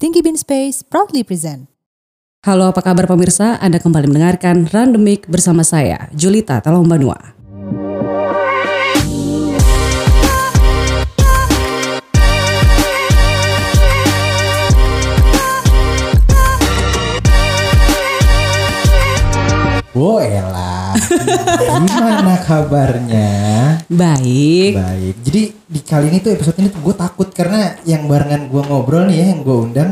Stinky Bean Space proudly present. Halo apa kabar pemirsa, Anda kembali mendengarkan Randomik bersama saya, Julita Talombanua. Wo elah, gimana kabarnya? Baik, Baik. Jadi di kali ini tuh episode ini tuh gue takut karena yang barengan gue ngobrol nih ya, yang gue undang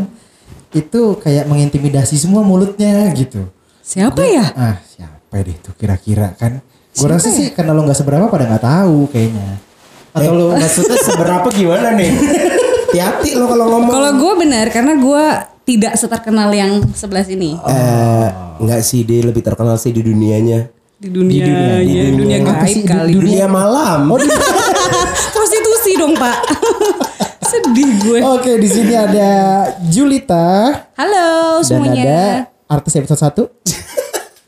itu kayak mengintimidasi semua mulutnya gitu. siapa ya? Ah siapa deh tuh kira-kira kan? Gue rasa sih karena lo nggak seberapa pada nggak tahu kayaknya. Atau lo Maksudnya seberapa gimana nih? Hati-hati lo kalau ngomong. Kalau gue benar, karena gue tidak seterkenal yang sebelah sini. Eh, enggak sih dia lebih terkenal sih di dunianya. Di dunia, dunia, di ya, dunia. dunia gaib sih? Di kali. Dunia malam. Prostitusi dong pak. Sedih gue. Oke di sini ada Julita Halo dan ada semuanya. artis episode 1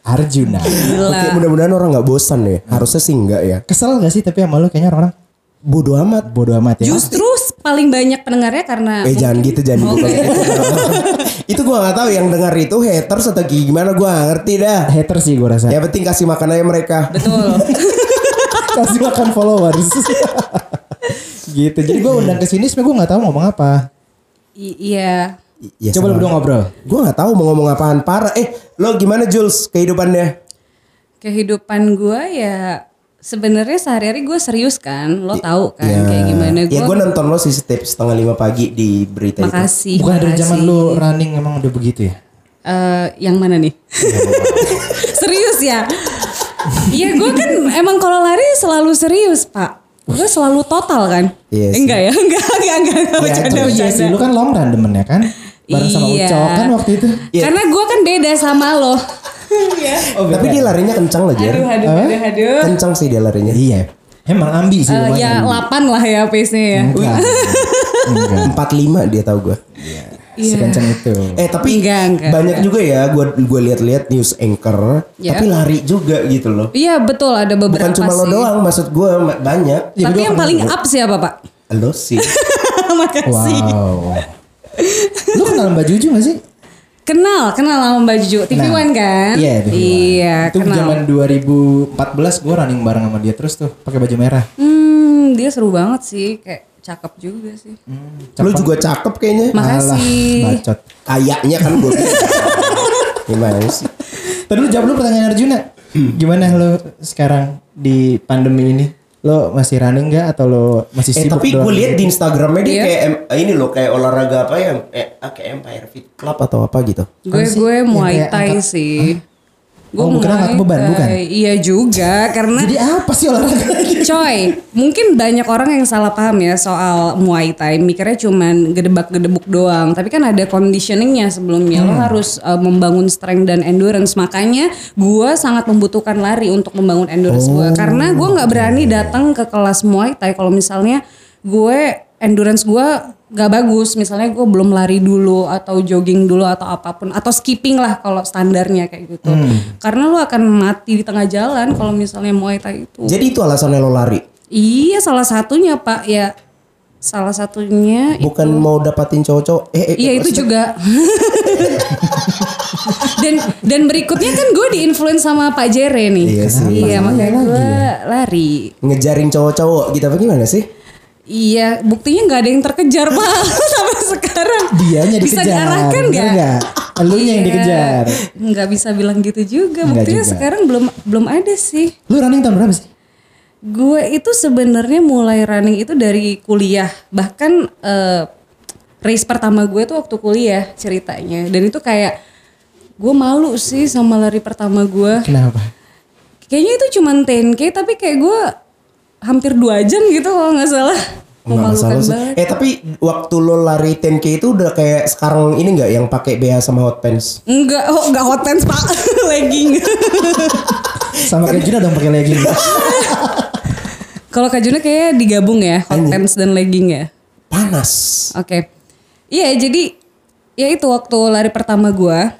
Arjuna. Oke, mudah-mudahan orang nggak bosan ya. Harusnya sih enggak ya. Kesel gak sih tapi sama lo kayaknya orang-orang Bodoh amat. bodoh amat ya. Justru paling banyak pendengarnya karena Eh jangan gitu jangan gitu. Oke. itu gua nggak tahu yang dengar itu haters atau gimana gua nggak ngerti dah. Hater sih gue rasa. Ya penting kasih makan aja mereka. betul. kasih makan followers gitu jadi gue undang ke sini sebenarnya gue nggak tahu ngomong apa I- iya. Ya, coba lu berdua ngobrol Gue nggak tahu mau ngomong apaan parah. Eh lo gimana Jules kehidupannya? Kehidupan gue ya sebenarnya sehari-hari gue serius kan. Lo tahu kan Ya. kayak gimana gue. Ya gue nonton lo sih setiap setengah lima pagi di berita itu. Makasih. bukan dari zaman lu running emang udah begitu ya Eh, yang mana nih? serius ya? Iya gue kan emang kalau lari selalu serius pak. Gue selalu total kan? Iya Eh, sih. enggak ya? Enggak, enggak, enggak. enggak. Iya, Bercanda, iya sih bercanda. lu kan long run demen ya kan bareng sama Iya. Ucok kan waktu itu Iya. Karena gue kan beda sama lo. Tapi dia larinya kencang lah Jer. Aduh, aduh, aduh, aduh. Kencang sih dia larinya. iya emang ambi sih lumayan ya 8 lah ya pace-nya ya. enggak enggak Empat lima dia tahu gue. Iya. sekencang itu Eh tapi Enggak, enggak, banyak juga ya gue gue lihat-lihat news anchor Ya. tapi lari juga gitu loh. Iya betul ada beberapa Bukan cuma lo sih. doang maksud gue banyak. Tapi yang paling up siapa pak? Lo sih. Makasih. wow lu kenal Mbak Juju gak sih Kenal, kenal sama Mbak Juju. TV Nah, One kan? iya TV One. Iya, itu kenal. zaman 2014 gue running bareng sama dia terus tuh pakai baju merah Hmm, dia seru banget sih, kayak cakep juga sih. lo juga cakep kayaknya. Makasih. Alah, bacot Kayaknya kan gue. Gimana sih? Tadi lu jawab lu pertanyaan Arjuna. Gimana lo sekarang di pandemi ini? Lo masih running nggak atau lo masih Eh sibuk tapi doang? gue lihat di Instagramnya dia Iya. kayak em- ini loh kayak olahraga apa ya? Eh, ah, kayak Empire Fit Club atau apa gitu. Gue sih? gue Muay Thai sih. Gue Oh, bukan angkat beban, bukan? Iya juga, karena Jadi apa sih olahraga? Coy, mungkin banyak orang yang salah paham ya soal Muay Thai. Mikirnya cuman gedebak-gedebuk doang. Tapi kan ada conditioningnya sebelumnya. Hmm. Lo harus uh, membangun strength dan endurance. Makanya gue sangat membutuhkan lari untuk membangun endurance gue. Oh, Karena gue nggak berani datang ke kelas Muay Thai kalau misalnya gue endurance gue gak bagus. Misalnya gue belum lari dulu atau jogging dulu atau apa pun. Atau skipping lah kalau standarnya kayak gitu. Hmm. Karena lo akan mati di tengah jalan kalau misalnya Muay Thai itu. Jadi itu alasannya lo lari. Iya salah satunya pak ya salah satunya Bukan mau dapatin cowok-cowok. Eh, eh, iya itu juga dan dan berikutnya kan gue diinfluence sama Pak Jere nih Iya sih. iya makanya gue lari ngejarin cowok-cowok gitu apa gimana sih? Iya buktinya nggak ada yang terkejar pak sampai sekarang Dianya bisa dikejar. diarahkan bener nggak nggak? Elunya yang Iya. dikejar. nggak bisa bilang gitu juga Nggak buktinya juga. sekarang belum belum ada sih Lu running tahun berapa sih? Gue itu sebenarnya mulai running itu dari kuliah. Bahkan eh, race pertama gue tuh waktu kuliah ceritanya. Dan itu kayak gue malu sih sama lari pertama gue. Kenapa? Kayaknya itu cuman 10k tapi kayak gue hampir dua jam gitu kalau nggak salah. Nggak Memalukan masalah sih. banget. Eh tapi waktu lo lari 10k itu udah kayak sekarang ini nggak yang pakai BH sama hot pants? Enggak, oh enggak hot pants pak, legging. Sama kayak Juna dong pakai legging. kalau Kak Juna kayaknya digabung ya, hot pants dan legging ya. Panas. Oke. Iya, jadi ya itu waktu lari pertama gua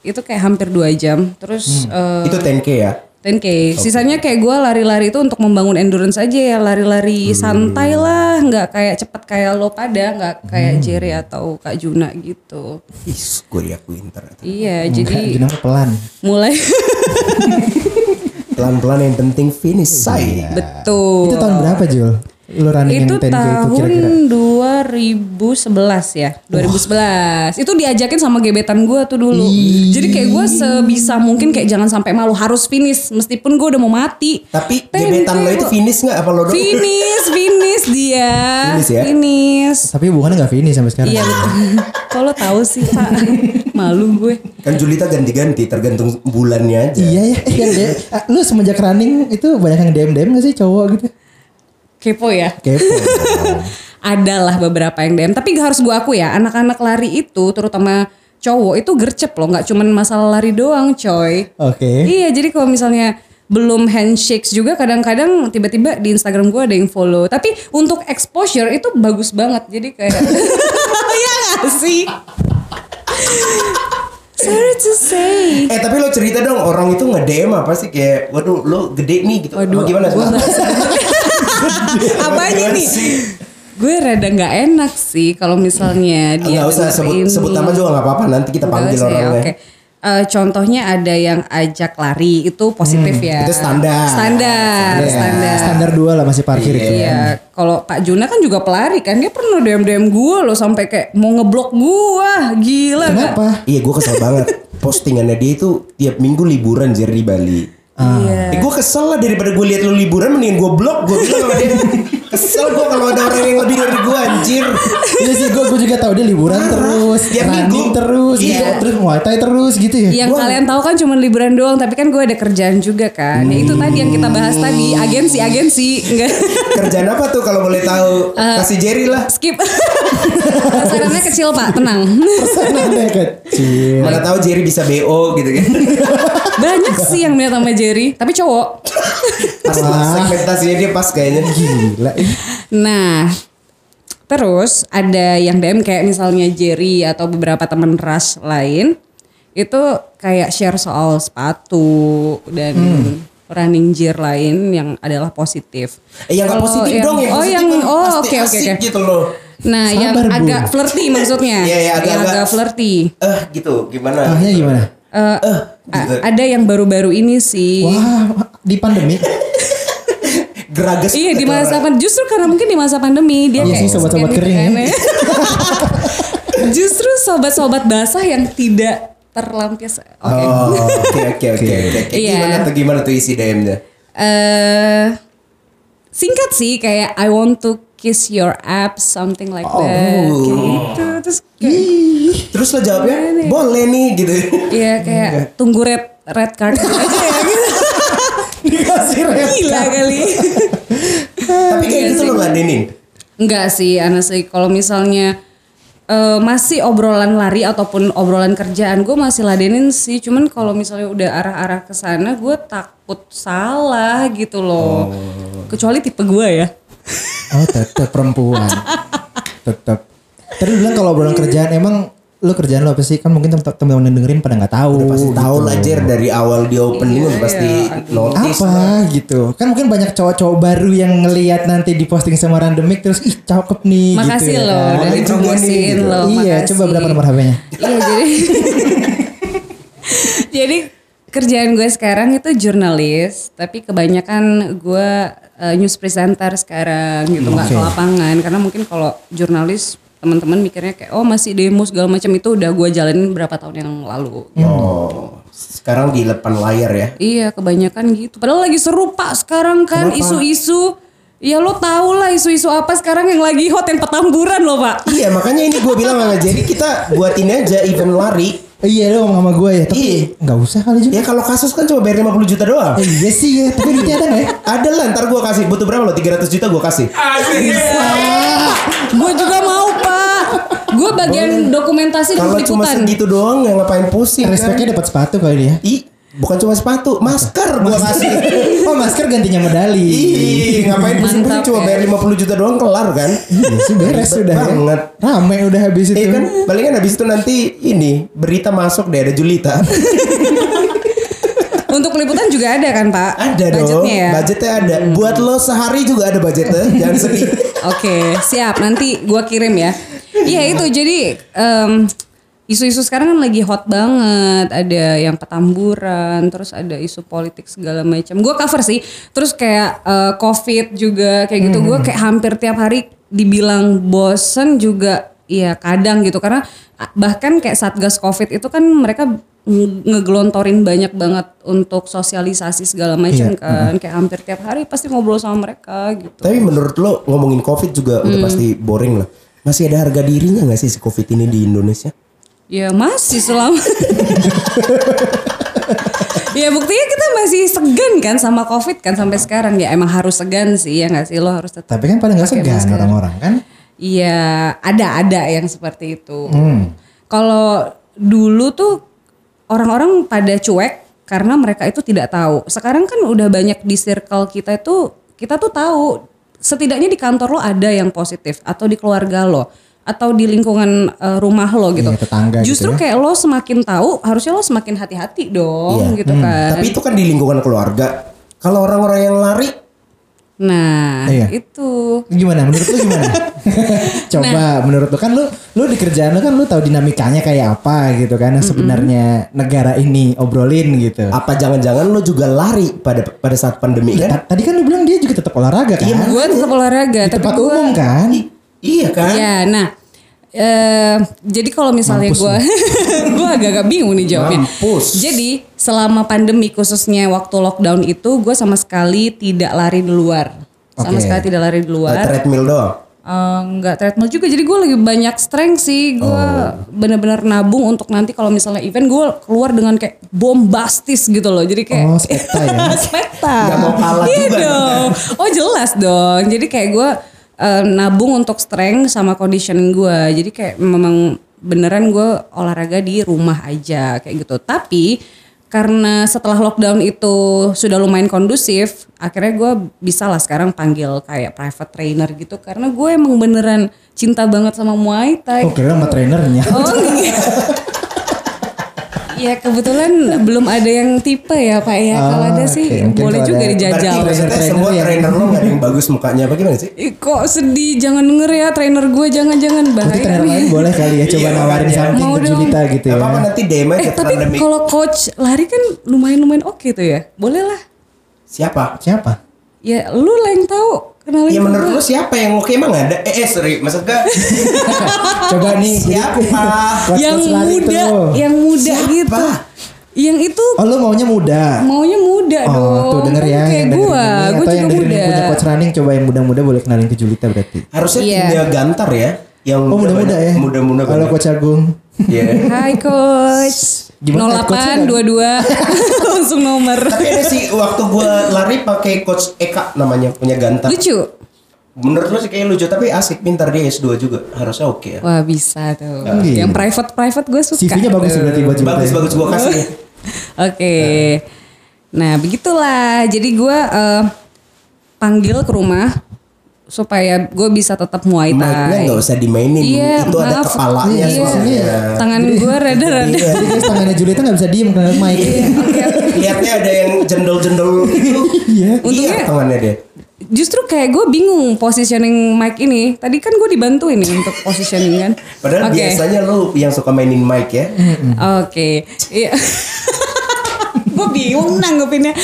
itu kayak hampir dua jam. Terus eh, Itu 10k ya? 10k. Sisanya kayak gue lari-lari itu untuk membangun endurance aja ya, lari-lari Hmm. santai lah, nggak kayak cepet kayak lo pada, nggak Hmm. kayak Jerry atau Kak Juna gitu. Is, gue diakuin ternyata. Iya, Enggak, jadi Juna pelan. mulai Pelan-pelan yang penting finish say. betul. Itu tahun berapa Jul? Lu running Itu 10K itu tahun kira-kira? 2011 ya, 2011. Itu diajakin sama gebetan gue tuh dulu. Jadi kayak gue sebisa mungkin kayak jangan sampai malu harus finish meskipun gue udah mau mati. Tapi 10K gebetan lo itu finish nggak apa lo doang? Finish, finish dia. Finish ya? Finish. Tapi hubungannya gak finish sampai sekarang. Iya. Kalau tahu sih Pak, malu gue. Kan Julita ganti-ganti tergantung bulannya aja. Iya ya. Ah, Lu semenjak running itu banyak yang DM DM gak sih cowok gitu? Kepo ya. Kepo. Adalah beberapa yang DM. Tapi harus gue aku ya, anak-anak lari itu terutama cowok itu gercep loh. Nggak cuman masalah lari doang coy. Oke. Iya jadi kalau misalnya belum handshakes juga kadang-kadang tiba-tiba di Instagram gue ada yang follow. Tapi untuk exposure itu bagus banget. Jadi kayak Iya gak sih? Sorry to say. Eh tapi lo cerita dong orang itu nge-DM apa sih kayak waduh lo gede nih gitu. Waduh, Apa gimana? gua nggak Apanya nih? Gue rada nggak enak sih kalau misalnya dia Nggak usah sebut ini. sebut nama juga nggak apa-apa nanti kita panggil usah ya, orangnya. Oke. Eh, contohnya ada yang ajak lari itu positif ya. Hmm, itu standar. Standar, Ya, standar. Standar dua lah masih parkir itu. Iya, kalau Pak Juna kan juga pelari kan dia pernah DM DM gue loh sampai kayak mau ngeblok gue, gila? Kenapa? Iya gue kesel banget. Postingannya dia itu tiap minggu liburan jadi di Bali. Iya. Eh gue kesel lah daripada gue lihat lu liburan mendingan gue blok gue bilang sama dia. Kesel gue kalau ada orang yang lebih dari gue anjir. Iya sih gue gue juga tahu dia liburan terus, Tiap running minggu. terus, Iya. gitu, terus muay thai terus gitu ya. Yang kalian tahu kan cuma liburan doang, tapi kan gue ada kerjaan juga kan. Ya, itu tadi yang kita bahas tadi, agensi agensi, enggak Kerjaan apa tuh kalau boleh tahu? Kasih Jerry lah. skip. Sarannya kecil pak, tenang. Pesanannya kecil. Mana tahu Jerry bisa BO gitu kan. Banyak sih yang lihat sama Jerry, tapi cowok. Pas segmentasinya dia pas kayaknya. Gila. Nah, terus ada yang DM kayak misalnya Jerry atau beberapa teman ras lain itu kayak share soal sepatu dan running gear lain yang adalah positif. Eh, yang Kalau positif yang- dong yang oh positif yang kan oh oke oke oke. gitu loh. Nah, yang Sabar, Bu. agak flirty maksudnya. Iya, iya, yang agak-agak- agak flirty. Eh gitu gimana? Ahnya gimana? Eh, a- ada yang baru-baru ini sih. Wah, di pandemi. Geragas. Iya di kata masa pandemi justru karena mungkin di masa pandemi dia Iya kayak sih, sobat-sobat scan kering ya. kan justru sobat-sobat basah yang tidak terlampias. Oke. Oh, oke oke oke oke. Iya. Gimana tuh gimana tuh isi DM-nya? eh singkat sih kayak I want to kiss your abs something like Oh. that. Kayak gitu. Terus kayak Terus lo jawabnya boleh nih gitu. Iya kayak tunggu red red card aja ya gitu. Dikasih red Gila kali. Tapi kayak Iya gitu lo ladenin. Enggak sih, honestly kalau misalnya eh, masih obrolan lari ataupun obrolan kerjaan gue masih ladenin sih. Cuman kalau misalnya udah arah-arah ke sana gue takut salah gitu loh. Kecuali tipe gue ya. Oh tetap perempuan. tetap. Tadi lu bilang kalau obrolan kerjaan emang lu kerjaan lu apa sih? Kan mungkin tem- teman-teman yang dengerin pada nggak tahu. Pasti gitu. tahu lah Jer dari awal di opening udah pasti notice. apa gitu kan mungkin banyak cowok-cowok baru yang ngelihat nanti di posting sama randomik terus ih cakep nih Makasih gitu ya loh kan. udah gitu. loh. iya makasih. coba berapa nomor HP-nya Iya jadi Jadi kerjaan gue sekarang itu jurnalis, tapi kebanyakan gue eh, news presenter sekarang gitu nggak ke Oke. lapangan karena mungkin kalau jurnalis teman-teman mikirnya kayak oh masih demo segala macam itu udah gue jalanin berapa tahun yang lalu. Oh, sekarang di depan layar ya. Iya kebanyakan gitu. Padahal lagi seru pak sekarang kan isu-isu. Ya lo tau lah isu-isu apa sekarang yang lagi hot yang petamburan loh pak. Iya makanya ini gue bilang sama jadi kita buat ini aja event lari. Iya lu ngomong sama gue ya tapi Iya. nggak usah kali juga Ya kalau kasus kan cuma bayar 50 juta doang. Eh, iya sih ya tapi duitnya ada nggak ya Ada lah ntar gue kasih butuh berapa lo 300 juta gue kasih. Gue juga mau pak. Gue bagian dokumentasi dan Kalau cuma segitu doang ya ngapain pusing kan? respectnya dapat sepatu kali dia Ih, bukan cuma sepatu, masker gue kasih. oh masker gantinya medali Ih, ngapain pusing-pusing cuma ya. bayar 50 juta doang kelar kan? iya sih beres sudah ya. banget. rame udah habis itu Iya kan, palingan habis itu nanti ini berita masuk deh ada Julita. Untuk peliputan juga ada kan Pak? Ada dong. Budgetnya ya. Budgetnya ada. Buat lo sehari juga ada budgetnya. Jangan sedih. Oke, siap. Nanti gua kirim ya. Iya itu jadi em, isu-isu sekarang kan lagi hot banget. Ada yang petamburan, terus ada isu politik segala macam. Gua cover sih. Terus kayak eh, COVID juga kayak gitu. Gua kayak hampir tiap hari dibilang bosen juga. Iya kadang gitu karena ah, bahkan kayak satgas COVID itu kan mereka nge- ngegelontorin banyak banget untuk sosialisasi segala macam Iya, kan kayak hampir tiap hari pasti ngobrol sama mereka gitu. Tapi menurut lo ngomongin covid juga udah Hmm. pasti boring lah. Masih ada harga dirinya gak sih si covid ini di Indonesia? Ya masih selama. ya buktinya kita masih segan kan sama covid kan sampai sekarang ya emang harus segan sih ya nggak sih lo harus tetap. Tapi kan paling nggak segan orang-orang kan. Iya ada ada yang seperti itu. Hmm. Kalau dulu tuh orang-orang pada cuek karena mereka itu tidak tahu. Sekarang kan udah banyak di circle kita itu kita tuh tahu setidaknya di kantor lo ada yang positif atau di keluarga lo atau di lingkungan eh, rumah lo gitu. Iya, tetangga gitu Justru ya. kayak lo semakin tahu harusnya lo semakin hati-hati dong Iya. gitu kan. Tapi itu kan di lingkungan keluarga. Kalau orang-orang yang lari, Nah, Iya. itu Gimana menurut lu gimana? Coba menurut lu kan lu lu di kerjaan lu kan lu tahu dinamikanya kayak apa gitu kan yang sebenarnya negara ini obrolin gitu. apa jangan-jangan lo juga lari pada pada saat pandemi kan? Ta- Tadi kan lu bilang dia juga tetap olahraga kan? gue tetap olahraga di tapi tempat gue umum kan? Iya kan? Ya, nah, eh jadi kalau misalnya gue, gue agak-agak bingung nih jawabnya. Mampus. Jadi selama pandemi khususnya waktu lockdown itu, gue sama sekali tidak lari di luar, sama Oke. sekali tidak lari di Uh, luar. treadmill doang. Eh, nggak treadmill juga, jadi gue lagi banyak strength sih. Gue Oh. bener-bener nabung untuk nanti kalau misalnya event gue keluar dengan kayak bombastis gitu loh. Jadi kayak Oh, spekta ya. spekta. Nggak mau kalah iya juga dong. Oh jelas dong. Jadi kayak gue eh, nabung untuk strength sama conditioning gue. Jadi kayak memang beneran gue olahraga di rumah aja kayak gitu. Tapi karena setelah lockdown itu sudah lumayan kondusif, akhirnya gue bisa lah sekarang panggil kayak private trainer gitu. Karena gue emang beneran cinta banget sama Muay Thai. Oh kira sama trainernya. Oh iya. Ya kebetulan belum ada yang tipe ya Pak ya. Kalau Ah, ada sih. Mungkin boleh kalau juga ada- dijajal. Berarti Trainer semua yang- trainer lo gak ada yang bagus mukanya apa gimana sih? Ih, kok sedih jangan denger ya trainer gue jangan-jangan Nanti bahaya trainer nih. lain boleh kali ya coba Iya, nawarin makanya. something Mau ke. Julita gitu ya. apa-apa nanti DM aja Eh tapi kalau coach lari kan lumayan-lumayan oke tuh ya. Boleh lah. Siapa? Siapa? Ya lu lah yang tahu. Kenalin Ya menurut lo siapa yang oke emang ada? Eh, eh sorry, maksud gak? Coba nih Siapa? yang muda, tuh. yang muda Siapa? gitu. Yang itu Oh lu maunya muda. maunya muda Oh dong. tuh denger ya Kayak gue, ini. gue Atau juga yang muda. yang punya coach running coba yang muda-muda boleh kenalin ke Julita berarti. Harusnya timnya Gantar ya. Yang Oh muda-muda ya. Muda-muda Kalau coach Agung. Iya. Hai coach. Gimana, eh, coachnya 08 22 langsung nomor. Tapi ada sih waktu gue lari pakai coach Eka namanya punya Gantar. Lucu. Menurut lo sih kayak lucu tapi asik pintar dia S2 juga harusnya oke ya. Wah bisa tuh. Iya. Yang private private gue suka. CV-nya bagus berarti buat. Bagus bagus gue kasih. Oke. Nah begitulah. Jadi gue eh, panggil ke rumah supaya gue bisa tetap muay Mic-nya thai. nggak usah dimainin. Iya, itu ada maaf. kepalanya Iya. soalnya. Tangan gue rada-rada. Iya, Jadi guys tangannya Julita gak bisa diem karena mic. Lihatnya ada yang jendol-jendol gitu. Iya. Untungnya- Iya tangannya dia. Justru kayak gue bingung positioning mic ini. Tadi kan gue dibantuin nih untuk positioning kan. Padahal Oke. biasanya lu yang suka mainin mic ya. Oke, iya. gue bingung nanggepinnya.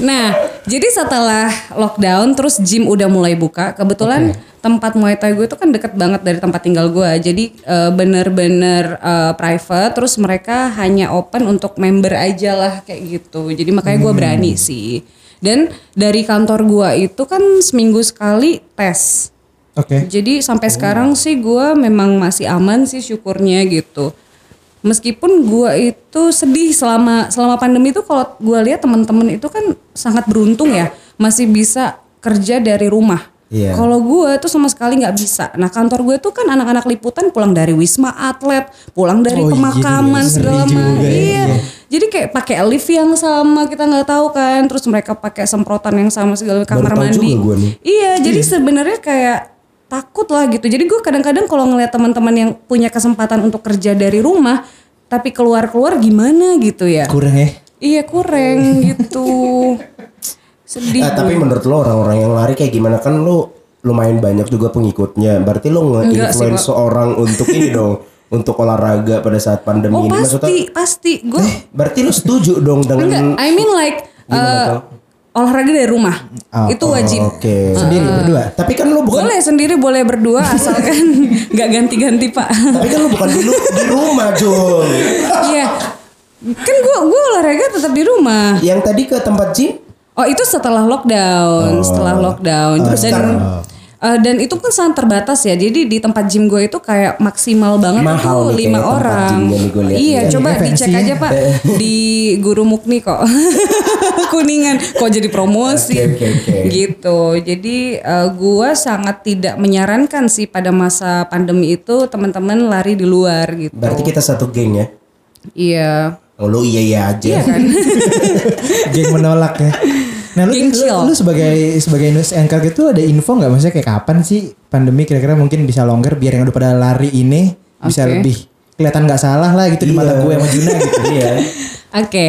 Nah, jadi setelah lockdown, terus gym udah mulai buka. Kebetulan tempat Muay Thai gue itu kan deket banget dari tempat tinggal gue. Jadi eh, bener-bener eh, private. Terus mereka hanya open untuk member aja lah kayak gitu. Jadi makanya gue berani sih. Dan dari kantor gue itu kan seminggu sekali tes. Oke. Jadi sampai sekarang sih gue memang masih aman sih syukurnya gitu. Meskipun gue itu sedih selama selama pandemi itu kalau gue lihat teman-teman itu kan sangat beruntung ya masih bisa kerja dari rumah. Iya. Kalau gue tuh sama sekali nggak bisa. Nah kantor gue tuh kan anak-anak liputan pulang dari wisma atlet, pulang dari Oh iya, pemakaman ngeri segala juga macam. ya, Iya. iya. Jadi kayak pakai lift yang sama kita nggak tahu kan. Terus mereka pakai semprotan yang sama segala kamar mandi. juga nih. Iya, jadi sebenarnya kayak takut lah gitu. Jadi gue kadang-kadang kalau ngeliat teman-teman yang punya kesempatan untuk kerja dari rumah, tapi keluar-keluar gimana gitu ya? Kurang ya. Iya kurang gitu. Sedih. Eh, tapi menurut lo orang-orang yang lari kayak gimana kan lo lumayan banyak juga pengikutnya. Berarti lo nge-influence seorang untuk ini dong, untuk olahraga pada saat pandemi oh ini. pasti pasti gue. berarti lo setuju dong dengan Enggak, I mean like eh? Olahraga dari rumah. Oh, itu wajib. Oke. Sendiri berdua. Tapi kan lo bukan Boleh sendiri boleh berdua asalkan nggak ganti-ganti pak. tapi kan lo bukan di, lu- di rumah, Jul. Iya. Kan gue gue olahraga tetap di rumah. Yang tadi ke tempat gym Oh itu setelah lockdown, setelah lockdown. Terus dan eh, dan itu kan sangat terbatas ya. Jadi di tempat gym gue itu kayak maksimal banget Mahal itu nih lima orang. lihat. Iya, Iya, coba fancy dicek ya. aja pak di Guru Mukni kok. Kuningan kok jadi promosi. Oke, oke, oke. Gitu. Jadi eh, gue sangat tidak menyarankan sih pada masa pandemi itu teman-teman lari di luar gitu. berarti kita satu geng ya. Iya. Oh, lo iya iya aja. Iya kan? Geng menolak ya. Nah lu, lu, lu sebagai sebagai news anchor gitu ada info nggak maksudnya kayak kapan sih pandemi kira-kira mungkin bisa longgar biar yang udah pada lari ini bisa Oke. lebih kelihatan nggak salah lah gitu di mata Iya. gue sama Juna gitu. Iya. Oke,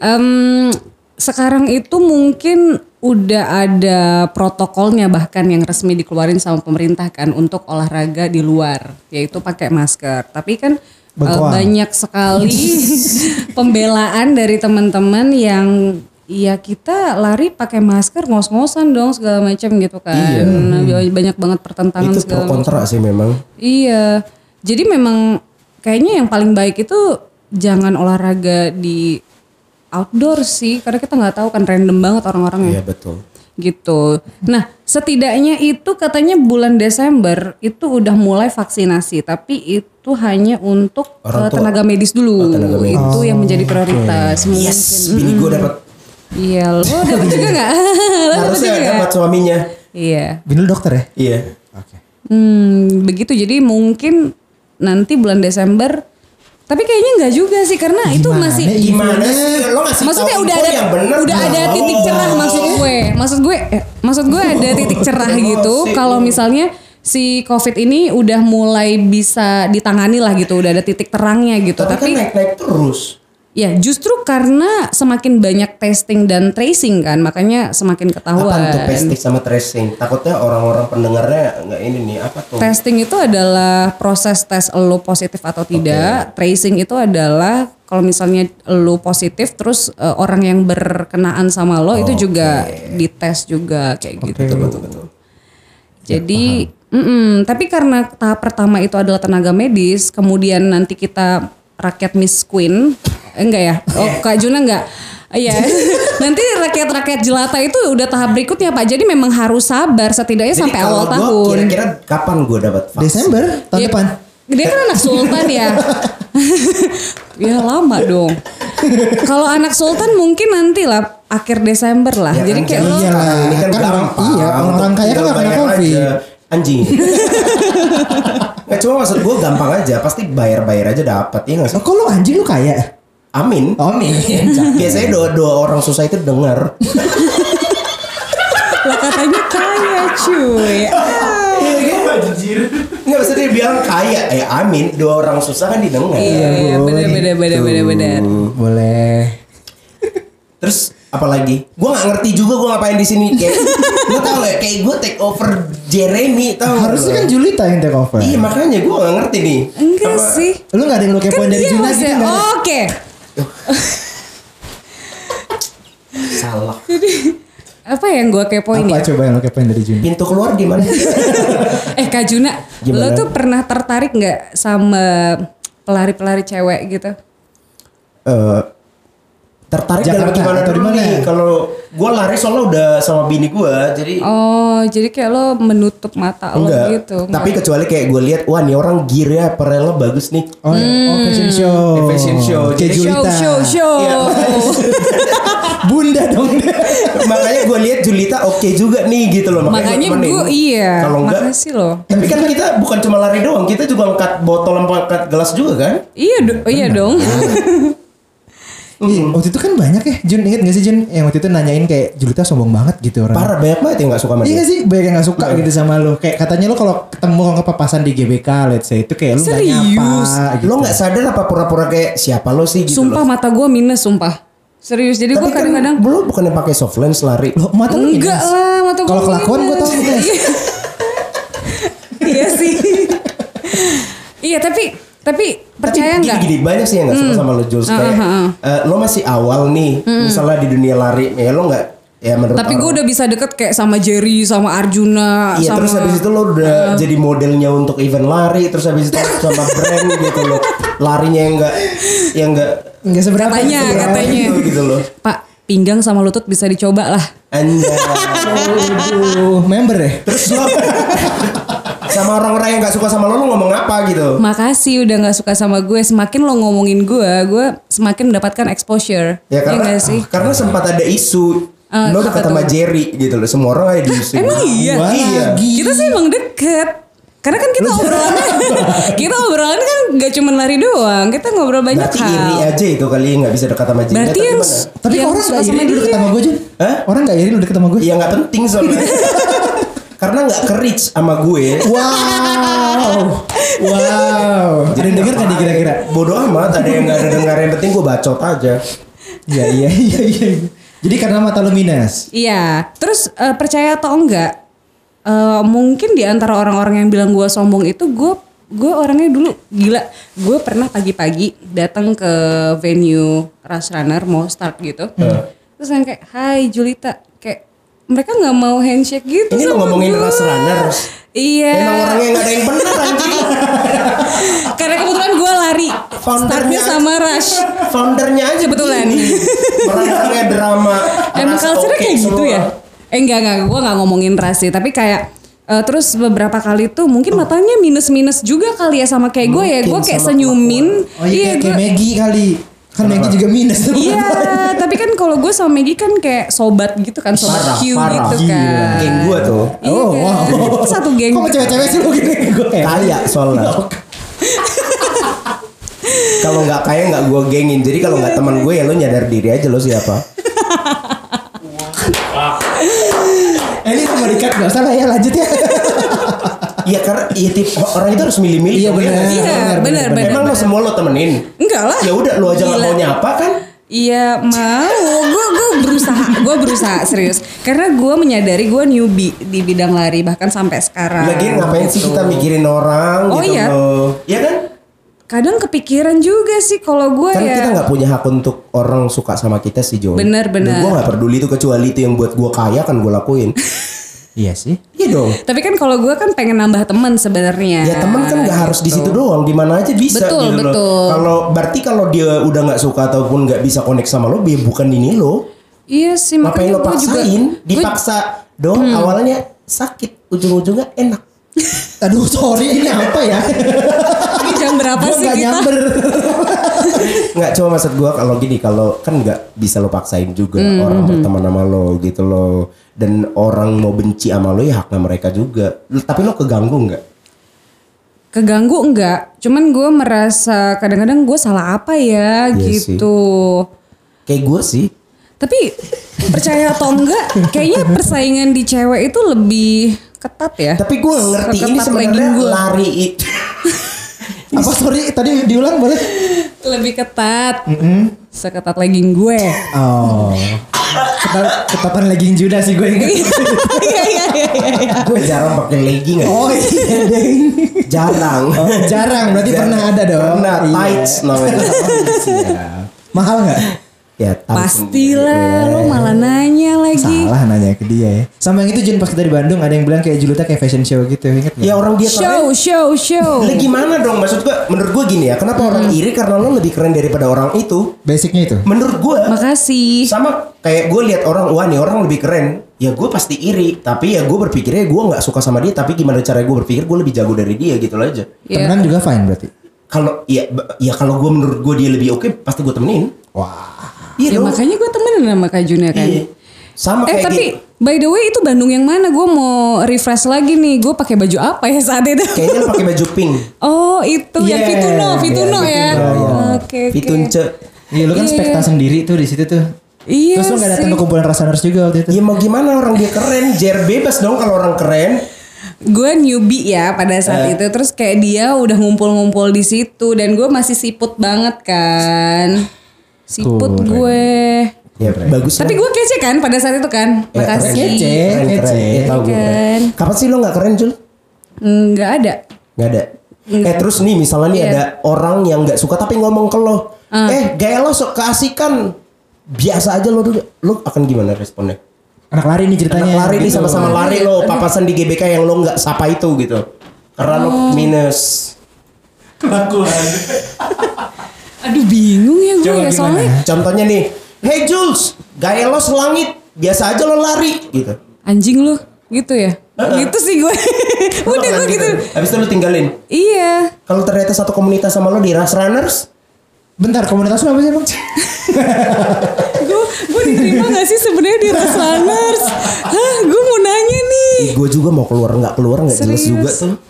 Em, sekarang itu mungkin udah ada protokolnya bahkan yang resmi dikeluarin sama pemerintah kan untuk olahraga di luar, yaitu pakai masker. Tapi kan eh, banyak sekali pembelaan dari teman-teman yang ya kita lari pakai masker ngos-ngosan dong segala macam gitu kan. Iya. Nah, banyak banget pertentangan Itu segala pro kontra sih memang. Iya. Jadi memang kayaknya yang paling baik itu jangan olahraga di outdoor sih karena kita nggak tahu kan random banget orang-orangnya Iya betul. gitu. Nah, setidaknya itu katanya bulan Desember itu udah mulai vaksinasi, tapi itu hanya untuk Orang eh, tenaga medis dulu. Oh, tenaga medis. Itu yang menjadi prioritas. Mungkin. Yes, bini gue dapat Iya, lo dapat juga nggak? Lo harusnya juga dapat suaminya. Iya. Bini dokter ya? Iya. Oke. Hmm, begitu. Jadi mungkin nanti bulan Desember. Tapi kayaknya nggak juga sih karena itu Gimana masih ya? Gimana sih lo ngasih maksudnya tahu udah ada yang bener udah ada titik cerah maksud gue. Maksud gue eh, maksud gue ada titik cerah gitu kalau misalnya si Covid ini udah mulai bisa ditangani lah gitu, udah ada titik terangnya gitu. Tapi, Tapi, kan naik-naik terus. Ya justru karena semakin banyak testing dan tracing kan, makanya semakin ketahuan. Apa tuh testing sama tracing? Takutnya orang-orang pendengarnya nggak ini nih apa tuh? Testing itu adalah proses tes lo positif atau tidak. Tracing itu adalah kalau misalnya lo positif terus eh, orang yang berkenaan sama lo itu juga dites juga kayak gitu. Jadi, mm-mm. tapi karena tahap pertama itu adalah tenaga medis, kemudian nanti kita rakyat Miss Queen, enggak ya? Oh, Kak Juna enggak? Iya, nanti rakyat-rakyat jelata itu udah tahap berikutnya Pak. Jadi memang harus sabar setidaknya Jadi sampai awal tahun. Kira-kira kapan gue dapat vaksin? Desember tahun Ya, depan. Dia kan anak sultan ya. ya lama dong. Kalau anak sultan mungkin nanti lah akhir Desember lah. Ya Jadi kan, kayak lo Iya lah, Ini kan, kan orang- iya, orang-orang kaya kan nggak kena Covid. aja. Anjing. Nggak cuma maksud gue gampang aja, pasti bayar-bayar aja dapat ya nggak sih? Oh, kok lu anjing lu kaya? Amin. Nih. Biasanya doa doa orang susah itu dengar. lah katanya kaya cuy. Nggak bisa dia bilang kaya, ya amin. Doa orang susah kan didengar. Iya iya benar benar benar benar benar. Boleh. Terus apalagi? Gue nggak ngerti juga gue ngapain di sini. Kayak gue tau ya, kayak gue take over Jeremy tau. nggak Harusnya kan Julita yang take over. Iya makanya gue gak ngerti nih. Enggak Apa- sih. Lu gak ada yang lu Kan kepoin dari dia Juna gitu maksudnya. nggak Salah. Apa yang gue kepoin Apa ya? coba yang lu kepoin dari Juna? Pintu keluar di mana? Eh Kak Juna, Gimana? lo tuh pernah tertarik nggak sama pelari-pelari cewek gitu? Eh, tertarik dalam Jakarta gimana atau di dulu mana? nih? Kalau gue lari soalnya udah sama bini gue, jadi Oh, jadi kayak lo menutup mata lo enggak. gitu. Tapi kecuali kayak gue lihat, wah nih orang gearnya apparelnya bagus nih. Oh, oh fashion show. Di fashion show. Kayak Jadi- show, Julita. show, show. Iya, Bunda dong. makanya gue lihat Julita oke juga nih gitu loh. Makanya temenin. gue iya. Kalau enggak, Makasih loh. tapi kan kita bukan cuma lari doang, kita juga angkat botol, angkat gelas juga kan? Iya, do- iya dong. Iya, waktu itu kan banyak ya Jun inget gak sih Jun yang waktu itu nanyain kayak Julita sombong banget gitu orang Parah banyak banget yang gak suka sama Iya dia. gak sih banyak yang gak suka gitu sama lu Kayak katanya lu kalau ketemu kalau kepapasan di GBK let's say itu kayak lu gak Serius? nyapa gitu. Lo nggak sadar apa pura-pura kayak siapa lo sih gitu sumpah loh. mata gue minus sumpah. Serius, jadi gue Tapi kan kadang-kadang belum bukannya pakai soft lens lari. Loh, mata lu enggak minus. lah, mata Kalau gua kelakuan gue tau minus. iya sih. iya tapi tapi percaya nggak? Gini, gini, banyak sih yang gak suka sama lo Jules kayak eh, lo masih awal nih, misalnya di dunia lari, ya lo nggak ya menurut Tapi gue udah bisa deket kayak sama Jerry, sama Arjuna, Iya sama terus habis itu lo udah jadi modelnya untuk event lari terus habis itu sama brand gitu lo larinya yang enggak yang enggak Enggak seberapa. katanya seberapa. katanya. gitu, gitu loh. Pak pinggang sama lutut bisa dicoba lah. anjay Aduh, member ya? terus lo sama orang-orang yang nggak suka sama lo lo ngomong apa gitu Makasih udah nggak suka sama gue. Semakin lo ngomongin gue, gue semakin mendapatkan exposure. ya karena nggak sih? karena sempat ada isu Ah, lo dekat sama? Jerry gitu loh semua orang ada di isu Emang iya? Wah, iya Kita sih emang deket. Karena kan kita obrolannya, kita obrolannya kan gak cuma lari doang. Kita ngobrol banyak berarti hal. iri aja itu kali nggak bisa dekat sama Jerry Berarti yang? Tapi yang orang gak sama iri lu deket dia. sama gue Jun? Hah? Orang gak iri lu deket sama gue? ya nggak penting soalnya karena nggak ke reach sama gue Wow. Wow. Jadi denger gak nih kira-kira? bodoh amat ada yang nggak ada dengar yang penting gue bacot aja Iya iya iya iya. Jadi karena mata lu minus. Iya. Terus eh, percaya atau enggak? eh, mungkin di antara orang-orang yang bilang gue sombong itu gue gue orangnya dulu gila. Gue pernah pagi-pagi datang ke venue rush runner mau start gitu. Terus yang kayak, Hai Julita, mereka nggak mau handshake gitu. Ini lo sama ngomongin gue." rush runners. Iya. Emang orangnya nggak ada yang benar anjing. Karena kebetulan gue lari. Foundernya Startnya sama rush. Foundernya aja Kebetulan. begini. Orang-orangnya drama. Emang culture kayak gitu semua. ya? Eh enggak enggak, gue nggak ngomongin ras sih, tapi kayak eh, terus beberapa kali tuh mungkin matanya minus-minus juga kali ya sama kayak gue ya. Gue kayak senyumin. Oh iya, kayak, gue. kayak Maggie kali. Kan Maggie juga minus tuh. Iya, tapi kan kalau gue sama Maggie kan kayak sobat gitu kan, sobat Parah, Q parah. gitu Gila. kan. Geng gue tuh. Iya Oh, kan? wow. Satu geng. Kok cewek-cewek sih lu gini gue ya? Kaya soalnya. kalau nggak kaya nggak gue gengin. Jadi kalau nggak teman gue ya lo nyadar diri aja lo siapa. Eh, ini mau dikat gak salah ya lanjut ya. Iya karena iya tip orang itu harus milih-milih. Iya, ya benar. sih? Iya, benar benar. Emang lo semua lo temenin. Enggak lah. Ya udah lo aja nggak mau nyapa kan? Iya mau, gue gue berusaha, gue berusaha serius. Karena gue menyadari gue newbie di bidang lari bahkan sampai sekarang. Lagian ngapain sih gitu. kita mikirin orang Oh, gitu iya. loh. Iya kan? Kadang kepikiran juga sih kalau gue Kan ya. kita nggak punya hak untuk orang suka sama kita sih Jo. Bener, bener. Gue nggak peduli itu kecuali itu yang buat gue kaya kan gue lakuin. Iya sih. Iya dong. Tapi kan kalau gue kan pengen nambah teman sebenarnya. Ya teman kan nggak harus di situ doang, di mana aja bisa Betul, gitu betul. Kalau berarti kalau dia udah nggak suka ataupun nggak bisa connect sama lo, dia bukan ini lo. Iya sih makanya lo gue juga. paksain? gue- Dipaksa dong awalnya sakit, ujung-ujungnya enak. Aduh sorry ini apa ya? Jam berapa Gue sih gak kita? nyamber. Nggak cuma maksud gua kalau gini kalau kan nggak bisa lo paksain juga Hmm, orang berteman sama lo gitu lo dan orang mau benci sama lo ya haknya mereka juga. Tapi lo keganggu nggak? Keganggu enggak? Cuman gue merasa kadang-kadang gue salah apa ya Iya sih. gitu. Kayak gue sih. Tapi percaya atau enggak, kayaknya persaingan di cewek itu lebih ketat ya. Tapi gue ngerti ini sebenarnya gua. lari itu. apa sorry tadi diulang boleh? Lebih ketat. Seketat legging gue. Oh. Ketat, ketatan legging Juda sih gue ingat. Iya iya iya iya. gue jarang pakai legging aja. Oh iya deng. Jarang. Oh, jarang berarti Jarang. pernah ada dong. Pernah Iya. tights namanya. Mahal nggak? Ya tahu Pastilah lo malah nanya lagi. Salah nanya ke dia ya. Sama yang itu Jun pas kita di Bandung ada yang bilang kayak Julita kayak fashion show gitu inget? Ya orang dia keren. Show show show. Lah gimana dong maksud gue menurut gue gini ya kenapa orang iri karena lo lebih keren daripada orang itu Basicnya itu. menurut gue Makasih. sama kayak gue lihat orang wah nih orang lebih keren ya gue pasti iri tapi ya gue berpikirnya gue nggak suka sama dia tapi gimana cara gue berpikir gue lebih jago dari dia gitu aja Iya. Temenan juga fine berarti. kalau ya ya kalau gue menurut gue dia lebih oke pasti gue temenin Wah. Iya Ya dong makanya gue temenan sama Kak Juna kan. Iya. sama Eh kayak tapi gini. by the way itu Bandung yang mana? Gue mau refresh lagi nih. Gue pakai baju apa ya saat itu? kayaknya lo pakai baju pink Oh itu ya Yeah, Vituno, Vituno yeah, ya. Vituno, Oke ya. oke. Vitunce Iya lu kan Iya. spekta sendiri tuh di situ tuh. Iya Terus lu gak datang ke kumpulan Rasaners juga waktu itu. ya mau gimana orang dia keren jer bebas dong kalau orang keren Gue newbie ya pada saat Eh. itu. Terus kayak dia udah ngumpul-ngumpul di situ dan gue masih siput banget kan. Siput Keren. gue. Ya bagus. Tapi gue kece kan pada saat itu kan. Ya, Makasih. Kece, kece. Ya, tahu gue keren. Kan. Kapan sih lo nggak keren Jul? Nggak ada. Nggak ada. Eh terus nih misalnya nih Iya. ada orang yang nggak suka tapi ngomong ke lo, eh gaya lo sok keasikan biasa aja lo dulu, lo akan gimana responnya? Anak lari nih ceritanya. Anak lari nih Gitu. sama-sama lari lo papasan di GBK yang lo nggak sapa itu gitu, karena lo minus. Aduh bingung ya gue Coba ya gimana? soalnya. Contohnya nih, hey Jules, gaya lo selangit, biasa aja lo lari gitu. Anjing lu gitu ya. Gitu sih gue. Lo Udah gue gitu. Habis itu lo tinggalin. Iya. Kalau ternyata satu komunitas sama lo di Rush Runners, Bentar, komunitas lu apa sih bang? Gue gue diterima gak sih sebenarnya di Runners? Hah, gue mau nanya nih. gue juga mau keluar nggak keluar nggak jelas juga tuh.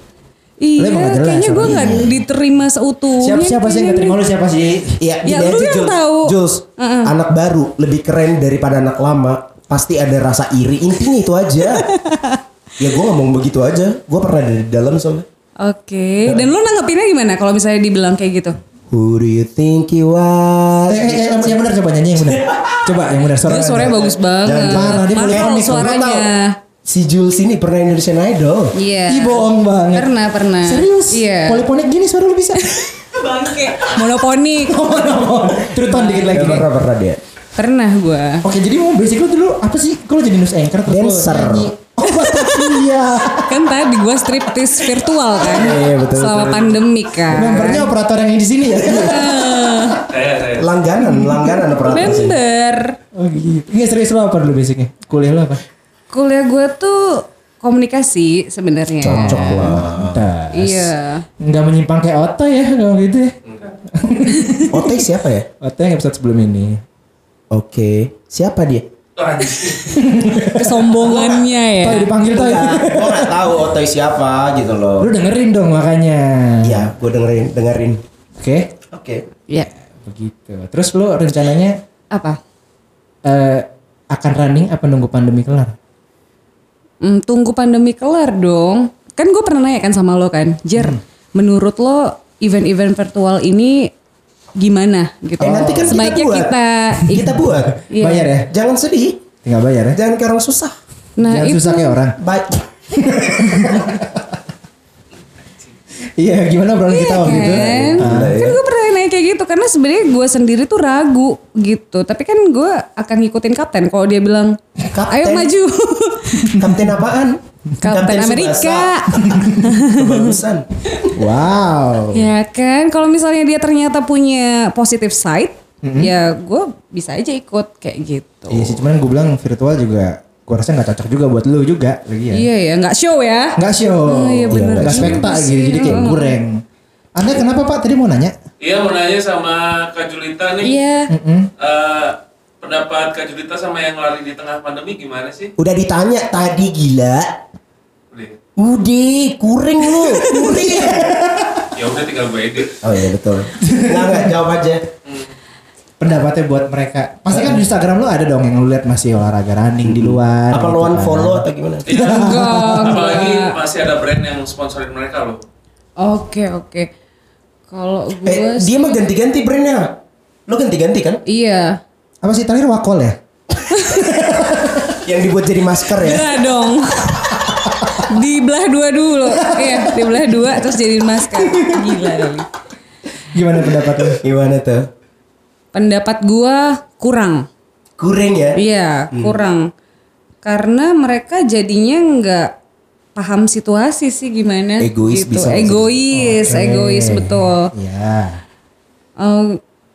Iya, Lu emang gak jelas kayaknya gue sama gak diterima seutuhnya. Siapa siapa sih yang gak terima lu siapa sih? Iya, Ya, gini lu aja yang Jules. tahu. Jules, anak baru lebih keren daripada anak lama. Pasti ada rasa iri. Intinya itu aja. ya gue ngomong begitu aja. Gue pernah dari dalam soalnya. Oke, dan lu nanggepinnya gimana kalau misalnya dibilang kayak gitu? Who do you think you are? Eh, eh, eh, yang- benar coba nyanyi yang benar. Coba yang benar suara. Suaranya bagus banget. Jangan parah, dia polemik. suaranya. Si Jules ini pernah Indonesian Idol. Iya. Ih bohong banget. Pernah, pernah. Serius? Iya. Poliponik gini suara lu bisa. Bangke. Monoponik. Turutan dikit lagi. Ya, pernah pernah dia. Pernah gue. Oke jadi mau basic lu dulu apa sih? Kalau jadi news anchor terus lu Dancer. Oh iya. Kan tadi gue striptis virtual kan. Iya, betul, Selama betul. pandemi kan. Membernya operator yang di sini ya. Langganan, langganan operator sih. Member. oh gitu. Nggak serius lu apa dulu basicnya? Kuliah lu apa? Kuliah gue tuh komunikasi sebenarnya. Cocok lah. Iya. Nggak menyimpang kayak Oto ya kalau gitu ya. Ote siapa ya? Oto yang episode sebelum ini. Oke, siapa dia? Kesombongannya ya. Toy dipanggil Toy. gue gak tahu Ote siapa gitu loh. Lu dengerin dong makanya. Iya, gue dengerin, dengerin. Oke. Oke. Iya. Begitu. Terus lu rencananya Apa? eh, akan running apa nunggu pandemi kelar? Hmm, tunggu pandemi kelar dong. Kan gue pernah nanya kan sama lo kan, Jer, Hmm. menurut lo event-event virtual ini gimana gitu? Eh, nanti kan kita Sebaiknya buat. kita, Kita buat. Iya. Bayar ya? Jangan sedih. Tinggal bayar ya? Jangan kayak orang susah. Nah Jangan itu susah kayak orang. Baik. Iya, gimana bro kita waktu itu? kan, Ah, kan gue pernah nanya kayak gitu karena sebenarnya gue sendiri tuh ragu gitu. Tapi kan gue akan ngikutin kapten kalau dia bilang, Kapten? ayo maju. Kapten apaan? Kapten Amerika. Tsubasa. Kebagusan. Wow. ya kan, kalau misalnya dia ternyata punya positive side, ya gue bisa aja ikut kayak gitu. Iya sih, cuman gue bilang virtual juga gue rasa nggak cocok juga buat lu juga lagi ya. Iya ya, nggak show ya. Nggak show. Oh, iya bener Nggak juga spekta gitu, jadi kayak Heeh. kurang. Anda kenapa Pak? Tadi mau nanya? Iya mau nanya sama Kak Julita nih. Iya. Eh, pendapat Kak Julita sama yang lari di tengah pandemi gimana sih? Udah ditanya tadi gila. Udah. Udah, kuring lu. Kuring. Ya udah tinggal gue edit. Oh iya betul. Enggak enggak jawab aja. Pendapatnya buat mereka. Pasti kan di Instagram lu ada dong yang lu lihat masih olahraga running di luar. Apa gitu lu kan. unfollow atau gimana? Iya. Enggak, Apalagi masih ada brand yang sponsorin mereka loh. Oke oke. Kalau gue Eh, dia mah ganti-ganti brandnya. Lo ganti-ganti kan? iya. Apa sih terakhir wakol ya? Yang dibuat jadi masker ya. Enggak dong. Dibelah dua dulu. Iya, dibelah dua terus jadi masker. Gila kali. Gimana pendapat lu? Gimana tuh? Pendapat gua kurang. Kuring ya? Iya, kurang. Karena mereka jadinya nggak paham situasi sih gimana Egois gitu. bisa egois, Oke. egois betul. Iya. Eh,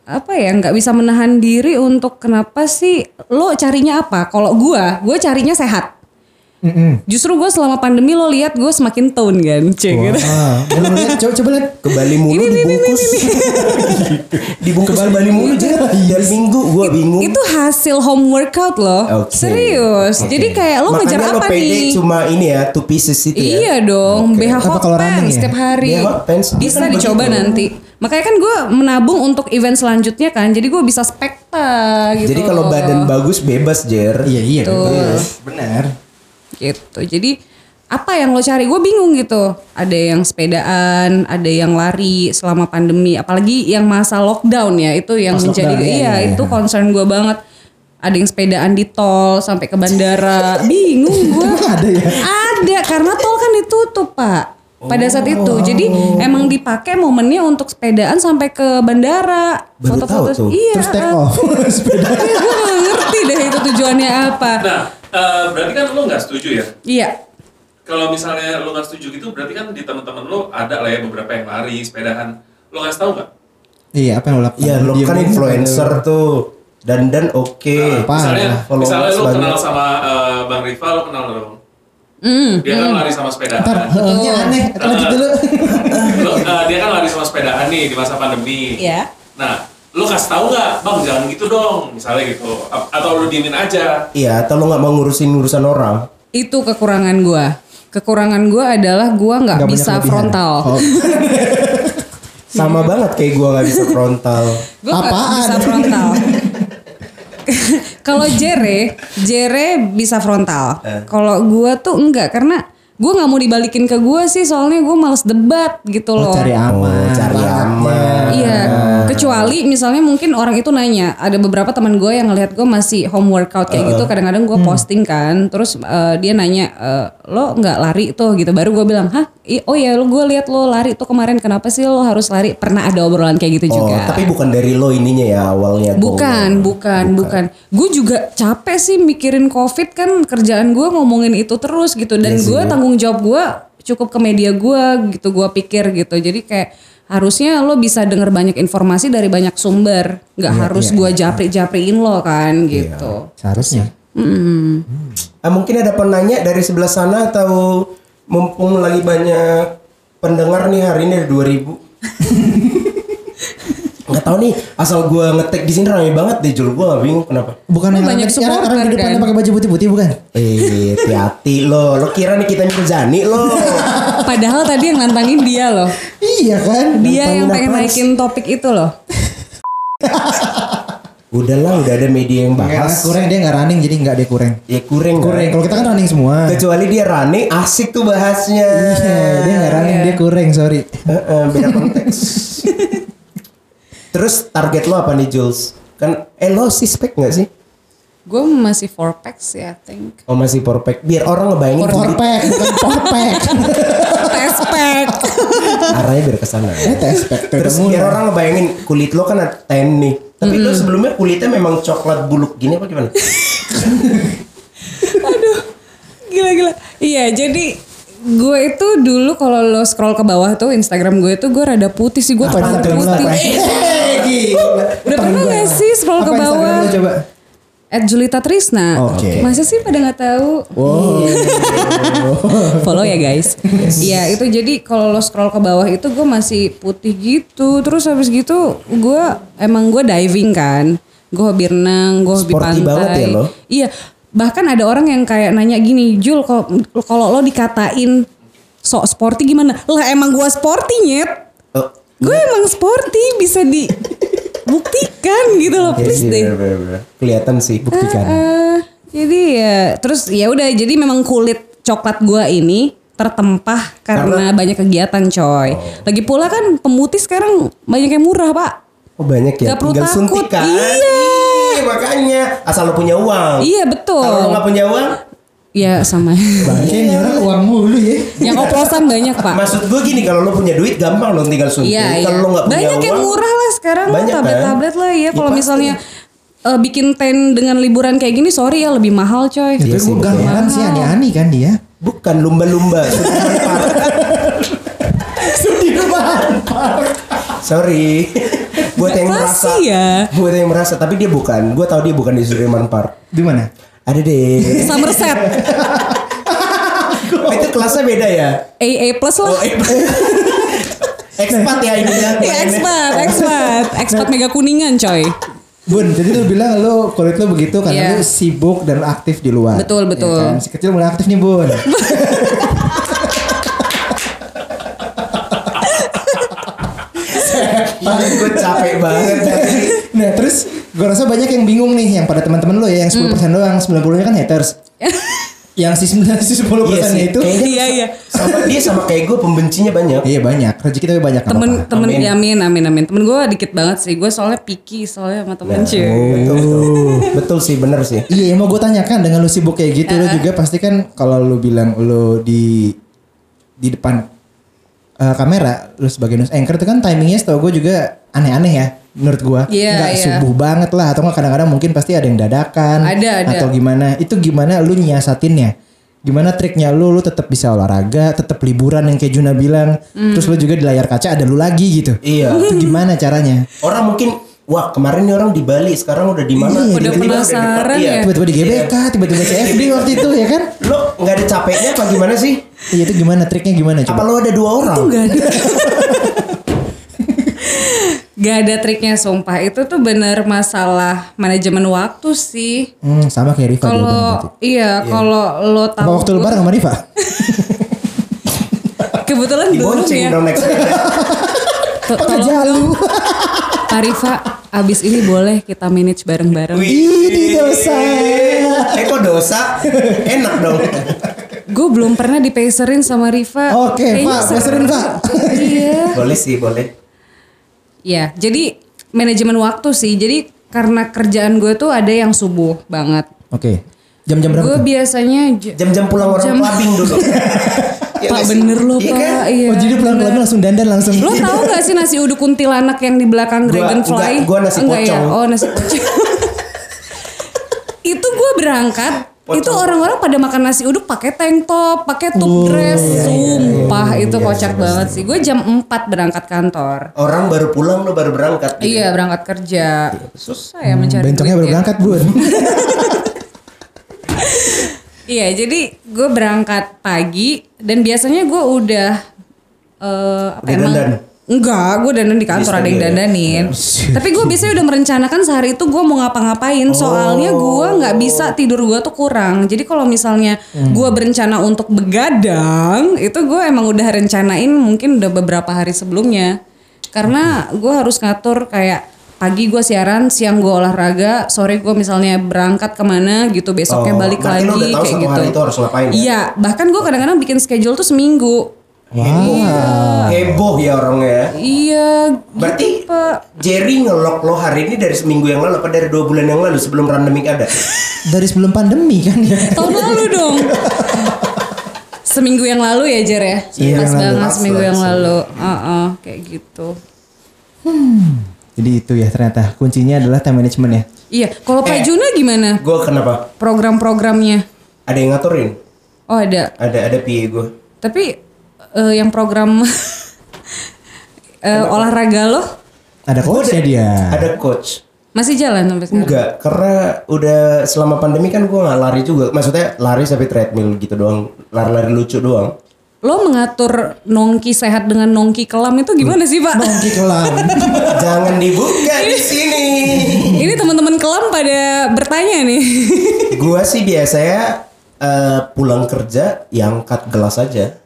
apa ya nggak bisa menahan diri untuk kenapa sih lo carinya apa? Kalau gua, gua carinya sehat. Mm-mm. Justru gue selama pandemi lo lihat gue semakin tone kan, cek gitu. Belum lihat coba coba lihat. Ke Bali mulu dibungkus. dibungkus ke Bali mulu aja. Dan minggu gua bingung. Itu hasil home workout loh, Oke. serius. Oke. Jadi kayak lo ngejar Makanya lo apa pede nih? cuma ini ya, two pieces itu ya. Iya dong, BH Apa hot pants ya? setiap hari. BH hot pants, Bisa kan dicoba begitu. nanti. Makanya kan gue menabung untuk event selanjutnya kan, jadi gue bisa spekta gitu. Jadi kalau badan bagus bebas, Jer. Iya iya Tuh. betul. Benar. Gitu. Jadi apa yang lo cari? Gue bingung gitu. Ada yang sepedaan ada yang lari selama pandemi. Apalagi yang masa lockdown ya itu yang Pas menjadi lockdown, iya, iya, iya. itu concern gue banget. Ada yang sepedaan di tol sampai ke bandara. Bingung gue. Ada ya? ada karena tol kan ditutup pak. Pada saat itu. Jadi emang dipakai momennya untuk sepedaan sampai ke bandara. Baru tuh. iya Terus take off sepeda. gue gak ngerti deh itu tujuannya apa Nah, eh, berarti kan lo nggak setuju ya? iya Kalau misalnya lo nggak setuju gitu, berarti kan di teman-teman lo ada lah ya beberapa yang lari, sepedahan. Lo nggak tahu nggak? Iya, apa yang lo lakukan? Iya lo kan influencer aja. tuh. Dan dan oke. Apa? misalnya, Followers misalnya lo kenal sama eh, Bang Riva, lo kenal dong. Hmm, Dia kan lari sama sepedaan. Ntar, heehnya aneh. Lanjut dulu. Lo, dia kan lari sama sepedaan nih di masa pandemi. Iya. Nah, lo kasih tahu nggak, bang jangan gitu dong, misalnya gitu. A- Atau lo diemin aja. Iya atau lo nggak mau ngurusin urusan orang. itu kekurangan gue kekurangan gue adalah gue nggak bisa frontal Oh, Sama banget kayak gua nggak bisa frontal. gue nggak Apaan? bisa frontal kalau Jere Jere bisa frontal kalau gue tuh enggak karena gue nggak mau dibalikin ke gue sih soalnya gue males debat gitu oh, loh cari aman. Oh, cari aman. Iya, kecuali misalnya mungkin orang itu nanya, ada beberapa teman gue yang ngelihat gue masih home workout kayak gitu, kadang-kadang gue posting kan, terus eh, dia nanya, "Eh, lo nggak lari tuh gitu, baru gue bilang, hah, oh ya lo gue lihat lo lari tuh kemarin, kenapa sih lo harus lari? Pernah ada obrolan kayak gitu Oh, juga. tapi bukan dari lo ininya ya awalnya. Bukan, goalnya. bukan, bukan. Gue juga capek sih mikirin COVID kan kerjaan gue ngomongin itu terus gitu dan Iya sih, gue ya. tanggung jawab gue cukup ke media gue gitu gue pikir gitu. Jadi kayak harusnya lo bisa denger banyak informasi dari banyak sumber, nggak Iya, harus gue japri-japriin lo kan gitu. Seharusnya. Ah, mungkin ada penanya dari sebelah sana atau mumpung lagi banyak pendengar nih hari ini ada 2000. Nggak tahu nih asal gua ngetek di sini ramai banget deh Jul gua nggak bingung kenapa. Bukan yang banyak yang orang di depannya kan? pakai baju putih-putih bukan? Eh, hati-hati lo. Lo kira nih kita Mirzani lo. Padahal tadi yang nantangin dia loh, Iya kan? dia yang Nantangin pengen apaan naikin topik itu loh. Udahlah, udah ada media yang Enggak, bahas. kurang dia nggak running jadi nggak dia kurang. Ya kurang. Kurang. kan? Kalau kita kan running semua. Kecuali dia running asik tuh bahasnya. Iya, dia nggak running dia kurang sorry. Heeh, beda konteks. Terus target lo apa nih Jules? Kan eh lo sih spek nggak sih? Gue masih four packs ya, I think. Oh masih four pack. Biar orang ngebayangin Four pack bukan four pack. Test pack. arahnya biar ke sana. Eh tes pack tuh Terus biar orang ngebayangin kulit lo kan nih. Tapi lo sebelumnya kulitnya memang coklat buluk gini apa gimana? Aduh, gila-gila. Iya, jadi gue itu dulu kalau lo scroll ke bawah tuh Instagram gue tuh gue rada putih sih gue lu putih. Udah pernah gak sih scroll ke bawah? coba? At Julita Trisna. Oke. Masa sih pada nggak tahu? Wow. Follow ya guys. Iya itu jadi kalau lo scroll ke bawah itu gue masih putih gitu. Terus habis gitu gue emang gue diving kan. Gue hobi renang, gue hobi Sporty pantai. banget ya lo? Iya. Bahkan ada orang yang kayak nanya gini, Jul kalau kalau lo dikatain sok sporty gimana? Lah emang gue sporty nyet. Oh, Gue emang sporty bisa dibuktikan gitu loh iya please sih, deh. Kelihatan sih. Buktikan. Eh, jadi ya terus ya udah jadi memang kulit coklat gua ini tertempah karena, banyak kegiatan coy. Lagi pula kan pemutih sekarang banyak yang murah pak. Oh banyak ya. Gak perlu Tinggal takut. suntik kan. Iya. Makanya asal lo punya uang. Iya betul. Kalau lo nggak punya uang, Ya sama. Bangke nih orang uang mulu ya. yang oplosan banyak pak. maksud gue gini kalau lo punya duit gampang lo tinggal suntik. Iya iya. Kalau lo nggak punya Banyak uang, yang murah lah sekarang Banyak, kan? tablet-tablet lah ya. Ya, Kalau pasti. misalnya eh, bikin tent dengan liburan kayak gini sorry ya lebih mahal coy. Itu Iya gue betul. gambaran sih aneh-aneh kan dia. Bukan lumba-lumba. Sudirman Park. Sorry. buat yang merasa. Ya. Buat yang merasa, tapi dia bukan. Gue tahu dia bukan di Sudirman Park. Di mana? Ada deh. Somerset. Oh, itu kelasnya beda ya? AA plus lah. Oh, eh. Expat ya ini ya. Ya, expat, expat, expat mega kuningan coy. Bun, jadi lu bilang lu kulit lu begitu karena Iya. lu sibuk dan aktif di luar. Betul, betul. Ya kan? Si kecil mulai aktif nih Bun. gue capek banget. Nah rasa banyak yang bingung nih yang pada teman-teman lu ya yang 10% doang 90 nya kan haters. Yang si 9 si 10 Iya persennya itu. kayaknya Iya, iya. Sama dia sama kayak gue pembencinya banyak. Iya banyak. Rezeki tapi banyak. temen apa-apa. temen Amin. ya amin amin amin temen gue dikit banget sih gue soalnya picky soalnya sama temen cuy Betul, betul. betul sih, bener sih. Iya, yang mau gue tanyakan dengan lu sibuk kayak gitu, lu juga pasti kan kalau lu bilang lu di di depan eh, kamera, lu sebagai news anchor itu kan timingnya setahu gue juga aneh-aneh ya, menurut gue. Iya, Nggak iya. subuh banget lah, atau nggak kadang-kadang mungkin pasti ada yang dadakan. Ada, ada. Atau gimana? Itu gimana lu nyiasatinnya? Gimana triknya lu, lu tetap bisa olahraga, tetap liburan yang kayak Juna bilang, Hmm. terus lu juga di layar kaca ada lu lagi gitu. Iya. Itu gimana caranya? Orang mungkin wah kemarin nih orang di Bali, sekarang udah di mana? Iya, Udah Tiba-tiba di penasaran iya. ya. Tiba-tiba di GBK, tiba-tiba CFD waktu itu ya kan? Lo nggak ada capeknya apa gimana sih? Iya itu gimana triknya gimana Apa coba? lo ada dua orang? Gak ada Gak ada triknya sumpah Itu tuh bener masalah manajemen waktu sih Hmm, sama kayak Riva Kalau berarti. iya kalau lo tahu Apa waktu lu bareng sama Riva? kebetulan belum ya dong Kok Tolong jalu? Pak Rifa abis ini boleh kita manage bareng-bareng Ini dosa. Eh kok dosa? Enak dong. Gue belum pernah dipeserin sama Riva Oke, Kayaknya Pak, peserin, Pak. Iya boleh sih, boleh. Ya, jadi manajemen waktu sih. Jadi karena kerjaan gue tuh ada yang subuh banget. Oke. Jam-jam berapa? Gue biasanya Jam-jam pulang orang Jam- clubbing dulu. Iya Pak bener loh Iya Pak. kan? Iya. Oh, jadi pulang pulang langsung dandan langsung. Lo tau gak sih nasi uduk kuntilanak yang di belakang Gua- Dragonfly? enggak, gua nasi Enggak ya? pocong. Oh nasi pocong. itu gue berangkat, Pocong. itu orang-orang pada makan nasi uduk pakai tank top, pakai top Oh, dress, iya, sumpah itu kocak banget sih. Gue jam 4 berangkat kantor. Orang baru pulang lo baru berangkat. gitu. Iya berangkat kerja. Susah ya mencari Bencongnya baru ya. berangkat, Bun. Iya, jadi gue berangkat pagi dan biasanya gue udah eh apa Udah emang? dandan? Enggak, gue dandan di kantor Bisa ada yang ya? dandanin. Tapi gue biasanya udah merencanakan sehari itu gue mau ngapa-ngapain. Soalnya gue nggak bisa tidur gue tuh kurang. Jadi kalau misalnya gue berencana untuk begadang, itu gue emang udah rencanain mungkin udah beberapa hari sebelumnya. Karena gue harus ngatur kayak pagi gue siaran, siang gue olahraga, sore gue misalnya berangkat ke mana gitu, besoknya Oh, balik berarti lagi lo udah tahu kayak gitu. hari itu harus ngapain ya? Iya, bahkan gue kadang-kadang bikin schedule tuh seminggu. Wah. Heboh ya orangnya. Iya, Berarti gitu, Pak. Jerry ngelok lo hari ini dari seminggu yang lalu apa dari dua bulan yang lalu sebelum pandemik ada? Dari sebelum pandemi kan ya. Tahun lalu dong. Seminggu yang lalu ya Jer ya. Iya, Pas lalu. banget Pas seminggu yang lalu. Heeh, kayak gitu. Jadi itu ya ternyata kuncinya adalah time management ya. Iya, kalau Pak Eh. Juna gimana? Gue kenapa? Program-programnya? Ada yang ngaturin? Oh ada. Ada ada PA gue. Tapi eh, yang program eh, olahraga lo Ada coachnya dia. Ada coach. masih jalan sampai sekarang? Enggak, karena udah selama pandemi kan gue nggak lari juga. Maksudnya lari sampai treadmill gitu doang, lari-lari lucu doang. Lo mengatur nongki sehat dengan nongki kelam itu gimana sih Pak? Nongki kelam. Jangan dibuka di sini. Ini teman-teman kelam pada bertanya nih. Gua sih biasanya eh, pulang kerja yang cut gelas aja.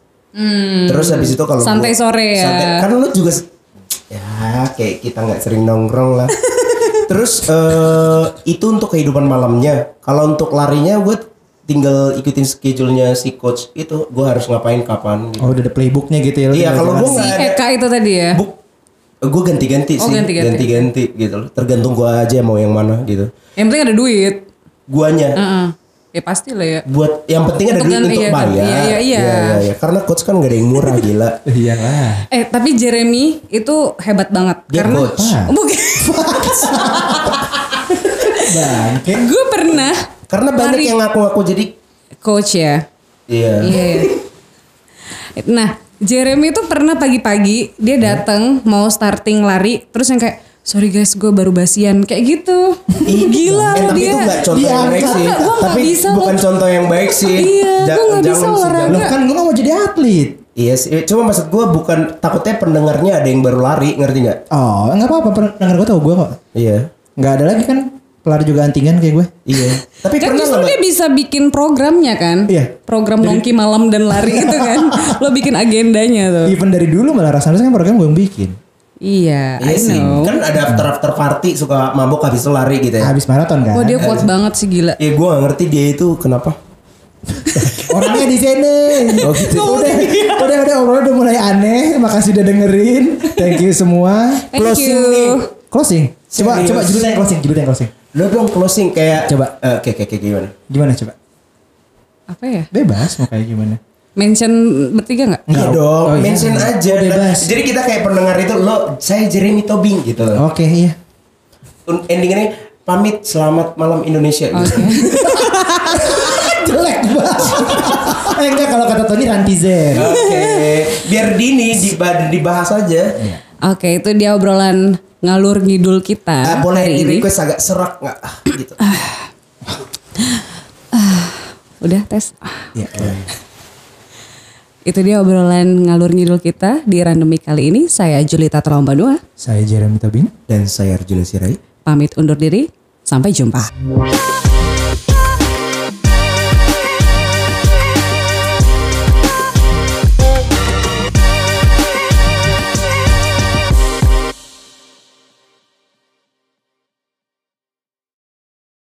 Terus habis itu kalau Hmm. Santai gua- sore ya. santai- kan lu juga ya kayak kita nggak sering nongkrong lah. Terus eh, itu untuk kehidupan malamnya. Kalau untuk larinya gue tinggal ikutin schedule-nya si coach itu gue harus ngapain kapan gitu. Oh udah ada playbooknya gitu ya. Iya, kalau si nggak ada- Eka itu tadi ya. Buk, gue ganti-ganti Oh, sih, ganti-ganti. ganti-ganti gitu loh. Tergantung gua aja mau yang mana gitu. Yang penting ada duit. Guanya Heeh. Ya pasti lah ya. buat yang penting ada duit untuk iya, bayar. iya, iya, iya. iya. Karena coach kan gak ada yang murah gila. Iyalah. Eh tapi Jeremy itu hebat banget Dia karena coach. Ah. bukan. Bangke. gue pernah Karena banyak lari- yang ngaku-ngaku jadi coach ya. iya. Iya. iya. Nah, Jeremy itu pernah pagi-pagi dia datang mau starting lari terus yang kayak sorry guys gue baru basian kayak gitu. Gila eh, loh tapi dia. itu gak contoh yang baik sih. gua Tapi bisa bukan loh. contoh yang baik sih. Iya, Ja- gua nggak bisa olahraga. jangan. Loh kan gue mau jadi atlet. Iya sih. Cuma maksud gue bukan takutnya pendengarnya ada yang baru lari, ngerti nggak? Oh nggak apa-apa. Pendengar gue tau gue kok. Iya. Nggak ada lagi kan pelari juga antingan kayak gue. Iya. Tapi Kan pernah justru dia bisa bikin programnya kan? Iya. Program nongki malam dan lari itu kan. Lo bikin agendanya tuh. Even dari dulu malah rasanya kan program gue yang bikin. Iya, Iya I sih. know. Kan ada after after party suka mabuk habis itu lari gitu ya. Habis maraton kan. Wah dia kuat banget sih gila. Ya gue gak ngerti dia itu kenapa. Orangnya di sini. Oh, gitu. Udah, udah, udah, obrolan udah mulai aneh. Makasih udah dengerin. Thank you semua. Thank Closing you. nih. Closing. Coba, Serius. coba judulnya closing, judulnya closing. Lo dong closing kayak Coba. eh, kayak kayak kayak gimana? Gimana coba? Apa ya? Bebas mau kayak gimana? Mention bertiga nggak? Enggak. Iya dong, Oh, iya. mention aja. Oh, bebas. Jadi kita kayak pendengar itu lo saya Jeremy Tobing gitu. Oke, iya. Un- Ending ini pamit selamat malam Indonesia. gitu. Oke. Jelek banget. eh enggak kalau kata Tony Rantizen. Oke, biar dini diba- dibahas aja. Oke, itu dia obrolan ngalur ngidul kita Ah, boleh hari di ini. request agak serak nggak? Ah, gitu. Udah tes. Iya. Itu dia obrolan ngalur ngidul kita di randomik kali ini. Saya Julita Trombanua. Saya Jeremy Tobing. Dan saya Arjuna Sirai. Pamit undur diri. Sampai jumpa.